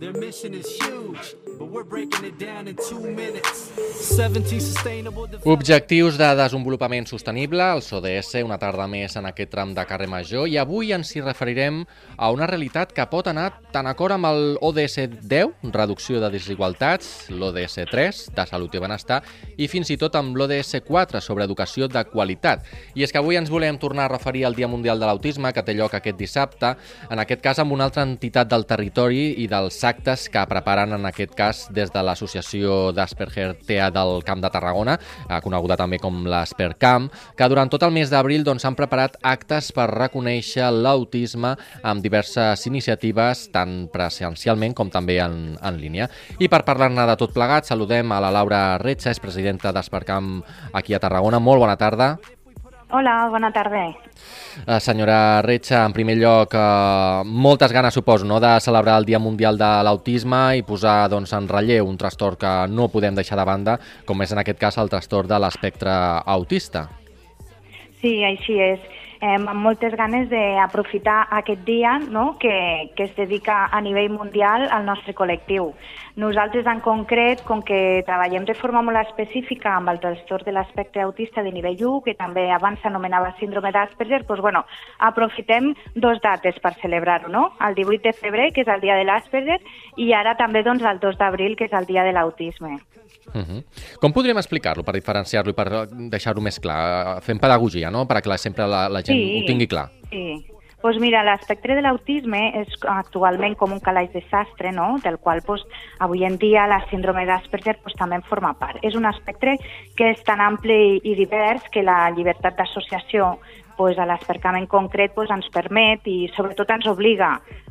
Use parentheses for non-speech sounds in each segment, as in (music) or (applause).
Their mission is huge, but we're breaking it down in two minutes. 17 sustainable Objectius de desenvolupament sostenible, el ODS, una tarda més en aquest tram de carrer Major, i avui ens hi referirem a una realitat que pot anar tan acord amb el ODS 10, reducció de desigualtats, l'ODS 3, de salut i benestar, i fins i tot amb l'ODS 4, sobre educació de qualitat. I és que avui ens volem tornar a referir al Dia Mundial de l'Autisme, que té lloc aquest dissabte, en aquest cas amb una altra entitat del territori i del SAC actes que preparen en aquest cas des de l'Associació d'Asperger TEA del Camp de Tarragona, eh, coneguda també com l'Aspercamp, que durant tot el mes d'abril doncs, han preparat actes per reconèixer l'autisme amb diverses iniciatives, tant presencialment com també en, en línia. I per parlar-ne de tot plegat, saludem a la Laura Retxa, és presidenta d'Aspercamp aquí a Tarragona. Molt bona tarda. Hola, bona tarda. Uh, senyora Retxa, en primer lloc, uh, moltes ganes, suposo, no?, de celebrar el Dia Mundial de l'Autisme i posar doncs, en relleu un trastorn que no podem deixar de banda, com és en aquest cas el trastorn de l'espectre autista. Sí, així és eh, amb moltes ganes d'aprofitar aquest dia no? que, que es dedica a nivell mundial al nostre col·lectiu. Nosaltres en concret, com que treballem de forma molt específica amb el trastorn de l'espectre autista de nivell 1, que també abans s'anomenava síndrome d'Asperger, doncs, bueno, aprofitem dos dates per celebrar-ho, no? El 18 de febrer, que és el dia de l'Asperger, i ara també doncs, el 2 d'abril, que és el dia de l'autisme. Uh -huh. Com podríem explicar-lo per diferenciar-lo i per deixar-ho més clar? Fem pedagogia, no?, perquè sempre la, la gent sí, ho tingui clar. Sí, pues mira, l'espectre de l'autisme és actualment com un calaix de sastre, no? del qual pues, avui en dia la síndrome d'Asperger pues, també en forma part. És un espectre que és tan ampli i divers que la llibertat d'associació pues, a l'Aspercam en concret pues, ens permet i sobretot ens obliga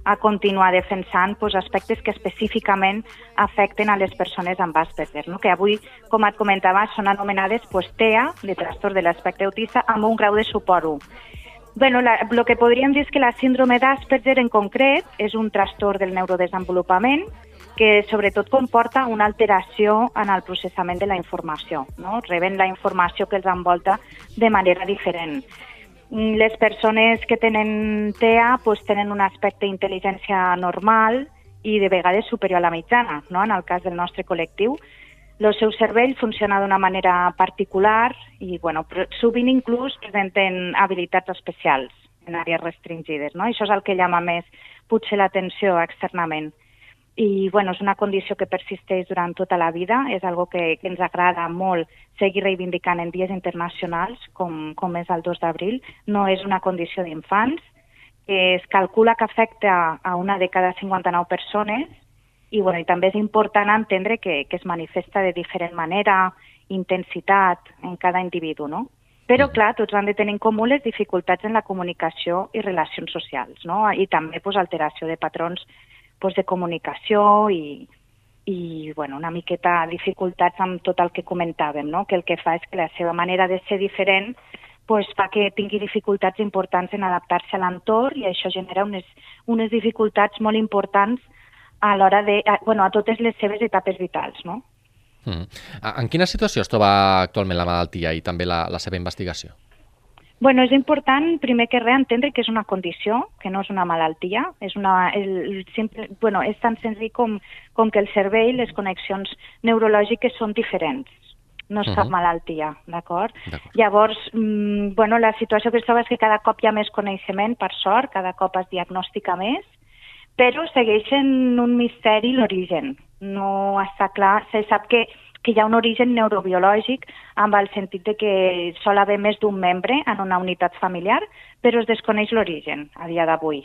a continuar defensant pues, aspectes que específicament afecten a les persones amb Asperger, no? que avui, com et comentava, són anomenades pues, TEA, de trastorn de l'espectre autista, amb un grau de suport 1. Bueno, la, lo que podríem dir és que la síndrome d'Asperger en concret és un trastorn del neurodesenvolupament que sobretot comporta una alteració en el processament de la informació. No? Reben la informació que els envolta de manera diferent. Les persones que tenen TEA pues, tenen un aspecte d'intel·ligència normal i de vegades superior a la mitjana, no? en el cas del nostre col·lectiu. El seu cervell funciona d'una manera particular i bueno, sovint inclús presenten habilitats especials en àrees restringides. No? Això és el que llama més potser l'atenció externament i bueno, és una condició que persisteix durant tota la vida, és algo que, que ens agrada molt seguir reivindicant en dies internacionals, com, com és el 2 d'abril. No és una condició d'infants, es calcula que afecta a una de cada 59 persones i, bueno, i també és important entendre que, que es manifesta de diferent manera, intensitat en cada individu, no? Però, clar, tots han de tenir en comú les dificultats en la comunicació i relacions socials, no? I també pues, alteració de patrons pues, de comunicació i, i bueno, una miqueta dificultats amb tot el que comentàvem, no? que el que fa és que la seva manera de ser diferent pues, fa que tingui dificultats importants en adaptar-se a l'entorn i això genera unes, unes dificultats molt importants a l'hora de, a, bueno, a totes les seves etapes vitals. No? Mm. En quina situació es troba actualment la malaltia i també la, la seva investigació? Bueno, és important, primer que res, entendre que és una condició, que no és una malaltia. És, una, el, simple, bueno, és tan senzill com, com que el cervell, les connexions neurològiques són diferents. No és uh -huh. cap malaltia, d'acord? Llavors, mm, bueno, la situació que es troba és que cada cop hi ha més coneixement, per sort, cada cop es diagnostica més, però segueixen un misteri l'origen. No està clar, se sap que que hi ha un origen neurobiològic amb el sentit de que sol haver més d'un membre en una unitat familiar, però es desconeix l'origen a dia d'avui.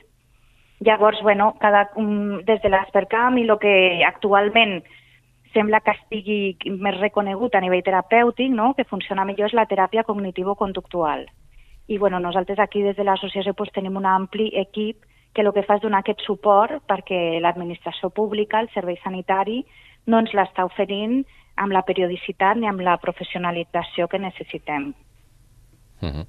Llavors, bueno, cada, um, des de l'Aspercam i el que actualment sembla que estigui més reconegut a nivell terapèutic, no? que funciona millor, és la teràpia cognitivo-conductual. I bueno, nosaltres aquí des de l'associació pues, tenim un ampli equip que el que fa és donar aquest suport perquè l'administració pública, el servei sanitari, no ens l'està oferint amb la periodicitat ni amb la professionalització que necessitem. Uh -huh.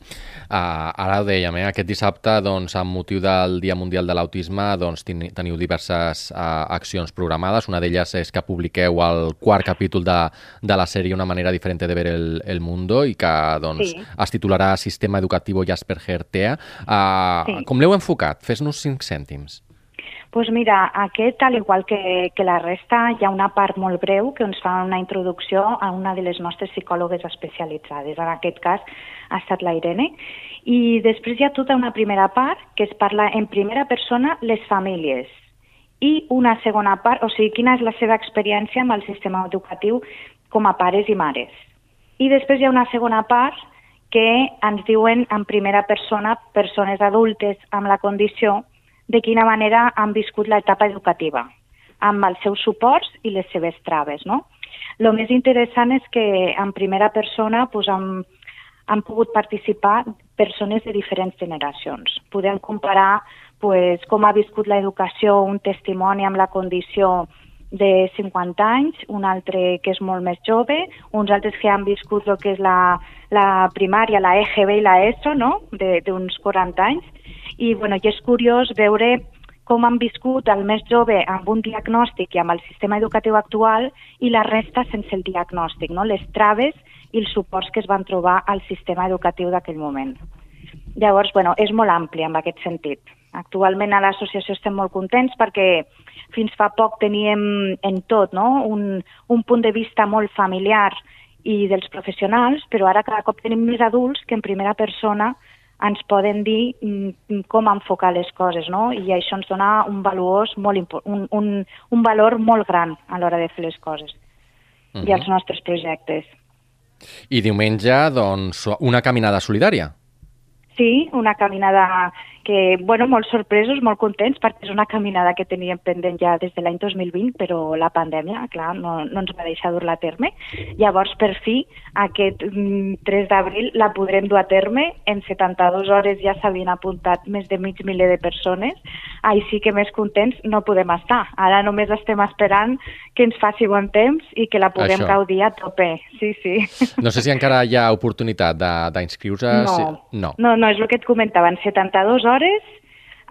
uh, ara ho dèiem, eh? aquest dissabte, doncs, amb motiu del Dia Mundial de l'Autisme, doncs, ten teniu diverses uh, accions programades. Una d'elles és que publiqueu el quart capítol de, de la sèrie Una manera diferent de ver el, el mundo i que doncs, sí. es titularà Sistema Educativo Jasper TEA. Uh, sí. Com l'heu enfocat? Fes-nos cinc cèntims pues mira, aquest, al igual que, que la resta, hi ha una part molt breu que ens fa una introducció a una de les nostres psicòlogues especialitzades. En aquest cas ha estat la Irene. I després hi ha tota una primera part que es parla en primera persona les famílies i una segona part, o sigui, quina és la seva experiència amb el sistema educatiu com a pares i mares. I després hi ha una segona part que ens diuen en primera persona persones adultes amb la condició de quina manera han viscut l'etapa educativa, amb els seus suports i les seves traves. No? El més interessant és que en primera persona pues, han, han pogut participar persones de diferents generacions. Podem comparar pues, com ha viscut l'educació un testimoni amb la condició de 50 anys, un altre que és molt més jove, uns altres que han viscut el que és la, la primària, la EGB i la ESO, no? d'uns 40 anys, i, bueno, i és curiós veure com han viscut el més jove amb un diagnòstic i amb el sistema educatiu actual i la resta sense el diagnòstic, no? les traves i els suports que es van trobar al sistema educatiu d'aquell moment. Llavors, bueno, és molt ampli en aquest sentit. Actualment a l'associació estem molt contents perquè fins fa poc teníem en tot no? un, un punt de vista molt familiar i dels professionals, però ara cada cop tenim més adults que en primera persona ens poden dir mm, com enfocar les coses, no? I això ens dona un valuós molt un, un, un valor molt gran a l'hora de fer les coses uh -huh. i els nostres projectes. I diumenge, doncs, una caminada solidària. Sí, una caminada que, bueno, molt sorpresos, molt contents, perquè és una caminada que teníem pendent ja des de l'any 2020, però la pandèmia, clar, no, no ens va deixar dur-la a terme. Llavors, per fi, aquest 3 mm, d'abril la podrem dur a terme. En 72 hores ja s'havien apuntat més de mig miler de persones, així que més contents no podem estar. Ara només estem esperant que ens faci bon temps i que la puguem Això. gaudir a tope. Sí, sí. No sé si encara hi ha oportunitat d'inscriure-se. No, si... no. no, no, és el que et comentava. En 72 hores hores,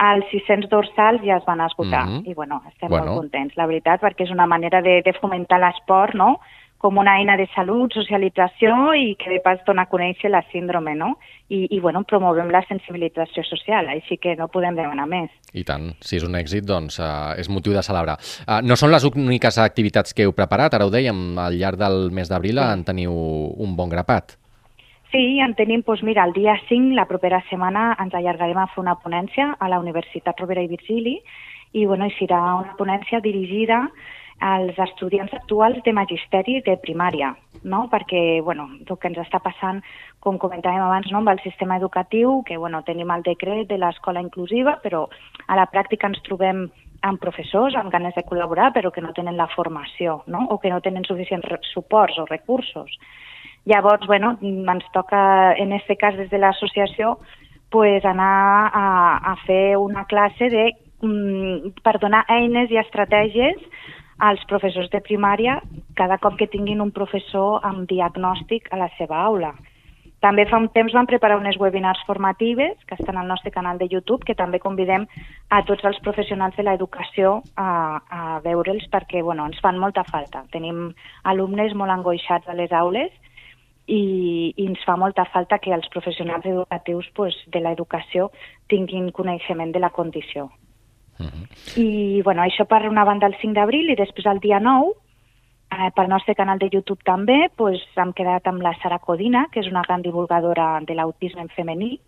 els 600 dorsals ja es van esgotar. Mm -hmm. I bueno, estem bueno. molt contents, la veritat, perquè és una manera de, de fomentar l'esport, no?, com una eina de salut, socialització i que de pas dona a conèixer la síndrome, no? I, i bueno, promovem la sensibilització social, així que no podem demanar més. I tant, si és un èxit, doncs uh, és motiu de celebrar. Uh, no són les úniques activitats que heu preparat, ara ho dèiem, al llarg del mes d'abril sí. en teniu un bon grapat. Sí, en tenim, doncs mira, el dia 5, la propera setmana, ens allargarem a fer una ponència a la Universitat Rovira i Virgili i bueno, serà una ponència dirigida als estudiants actuals de magisteri de primària, no? perquè bueno, el que ens està passant, com comentàvem abans, no? amb el sistema educatiu, que bueno, tenim el decret de l'escola inclusiva, però a la pràctica ens trobem amb professors amb ganes de col·laborar, però que no tenen la formació no? o que no tenen suficients suports o recursos. Llavors, bueno, ens toca, en aquest cas, des de l'associació, pues, anar a, a fer una classe de, mm, per donar eines i estratègies als professors de primària cada cop que tinguin un professor amb diagnòstic a la seva aula. També fa un temps vam preparar unes webinars formatives que estan al nostre canal de YouTube, que també convidem a tots els professionals de l'educació a, a veure'ls perquè bueno, ens fan molta falta. Tenim alumnes molt angoixats a les aules i, i ens fa molta falta que els professionals educatius pues, de l'educació tinguin coneixement de la condició. Uh -huh. I bueno, això per una banda el 5 d'abril i després el dia 9 eh, pel nostre canal de YouTube també pues, hem quedat amb la Sara Codina, que és una gran divulgadora de l'autisme en femení.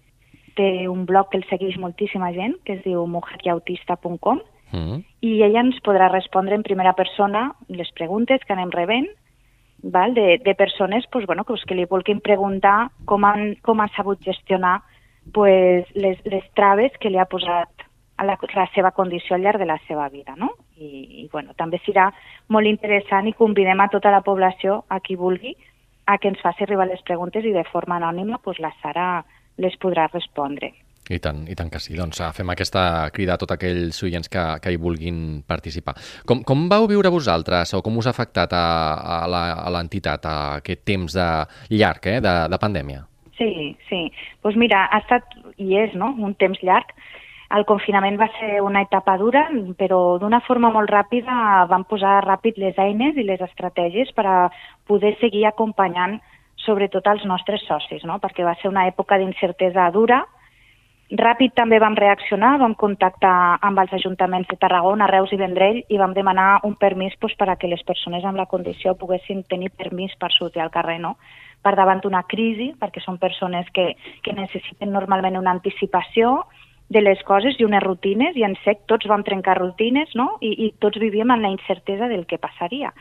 Té un blog que el segueix moltíssima gent, que es diu mujeryautista.com, uh -huh. i ella ens podrà respondre en primera persona les preguntes que anem rebent val? De, de persones pues, bueno, pues, que li vulguin preguntar com han, com han sabut gestionar pues, les, les traves que li ha posat a la, la seva condició al llarg de la seva vida. No? I, i bueno, també serà molt interessant i convidem a tota la població, a qui vulgui, a que ens faci arribar les preguntes i de forma anònima pues, la Sara les podrà respondre. I tant, i tant que sí. Doncs ah, fem aquesta crida a tots aquells oients que, que hi vulguin participar. Com, com vau viure vosaltres o com us ha afectat a, a l'entitat aquest temps de llarg eh, de, de pandèmia? Sí, sí. Doncs pues mira, ha estat, i és, no?, un temps llarg. El confinament va ser una etapa dura, però d'una forma molt ràpida vam posar ràpid les eines i les estratègies per a poder seguir acompanyant sobretot els nostres socis, no? perquè va ser una època d'incertesa dura. Ràpid també vam reaccionar, vam contactar amb els ajuntaments de Tarragona, Reus i Vendrell i vam demanar un permís doncs, per a que les persones amb la condició poguessin tenir permís per sortir al carrer. No? per davant d'una crisi, perquè són persones que, que necessiten normalment una anticipació de les coses i unes rutines, i en sec tots vam trencar rutines, no? I, i tots vivíem en la incertesa del que passaria.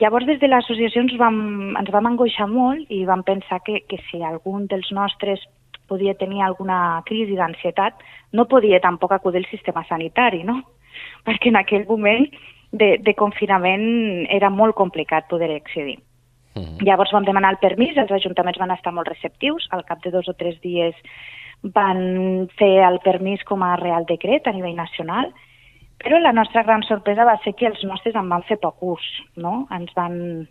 Llavors, des de l'associació ens, vam, ens vam angoixar molt i vam pensar que, que si algun dels nostres podia tenir alguna crisi d'ansietat, no podia tampoc acudir al sistema sanitari, no? (laughs) Perquè en aquell moment de, de confinament era molt complicat poder accedir. Uh -huh. Llavors vam demanar el permís, els ajuntaments van estar molt receptius, al cap de dos o tres dies van fer el permís com a real decret a nivell nacional, però la nostra gran sorpresa va ser que els nostres en van fer poc ús, no? Ens van,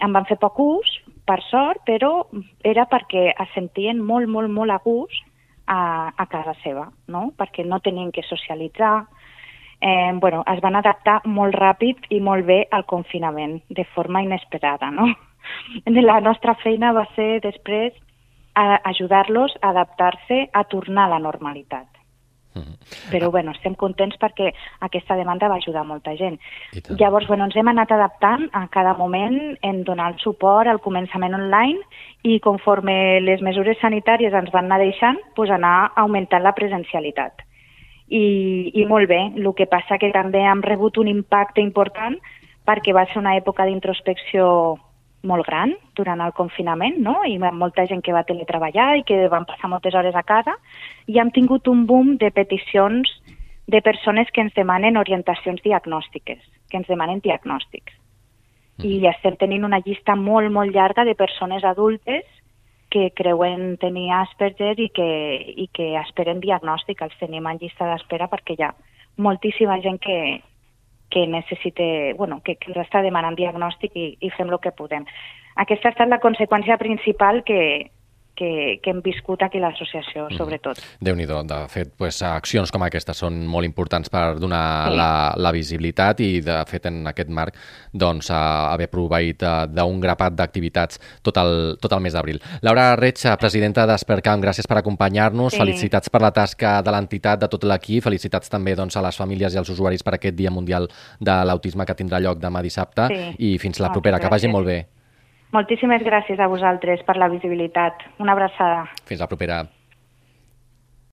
en van fer poc ús, per sort, però era perquè es sentien molt, molt, molt a gust a, a casa seva, no? Perquè no tenien que socialitzar, eh, bueno, es van adaptar molt ràpid i molt bé al confinament, de forma inesperada, no? (laughs) La nostra feina va ser després ajudar-los a adaptar-se a tornar a la normalitat. Mm-hmm. Però bueno, estem contents perquè aquesta demanda va ajudar molta gent. Llavors, bueno, ens hem anat adaptant a cada moment en donar el suport al començament online i conforme les mesures sanitàries ens van anar deixant, pues anar augmentant la presencialitat. I, I molt bé, el que passa que també hem rebut un impacte important perquè va ser una època d'introspecció molt gran durant el confinament, no? i molta gent que va teletreballar i que van passar moltes hores a casa, i hem tingut un boom de peticions de persones que ens demanen orientacions diagnòstiques, que ens demanen diagnòstics. I estem tenint una llista molt, molt llarga de persones adultes que creuen tenir Asperger i que, i que esperen diagnòstic. Els tenim en llista d'espera perquè hi ha moltíssima gent que, que necessite, bueno, que, que ens està demanant diagnòstic i, i fem el que podem. Aquesta ha estat la conseqüència principal que, que, que hem viscut aquí l'associació, mm. sobretot. Mm. Déu-n'hi-do. De fet, pues, accions com aquestes són molt importants per donar sí. la, la visibilitat i, de fet, en aquest marc, doncs, haver proveït eh, d'un grapat d'activitats tot, el, tot el mes d'abril. Laura Reig, presidenta d'Espercamp, gràcies per acompanyar-nos. Sí. Felicitats per la tasca de l'entitat, de tot l'equip. Felicitats també doncs, a les famílies i als usuaris per aquest Dia Mundial de l'Autisme que tindrà lloc demà dissabte. Sí. I fins la propera. Que vagi molt bé. Moltíssimes gràcies a vosaltres per la visibilitat. Una abraçada. Fins la propera.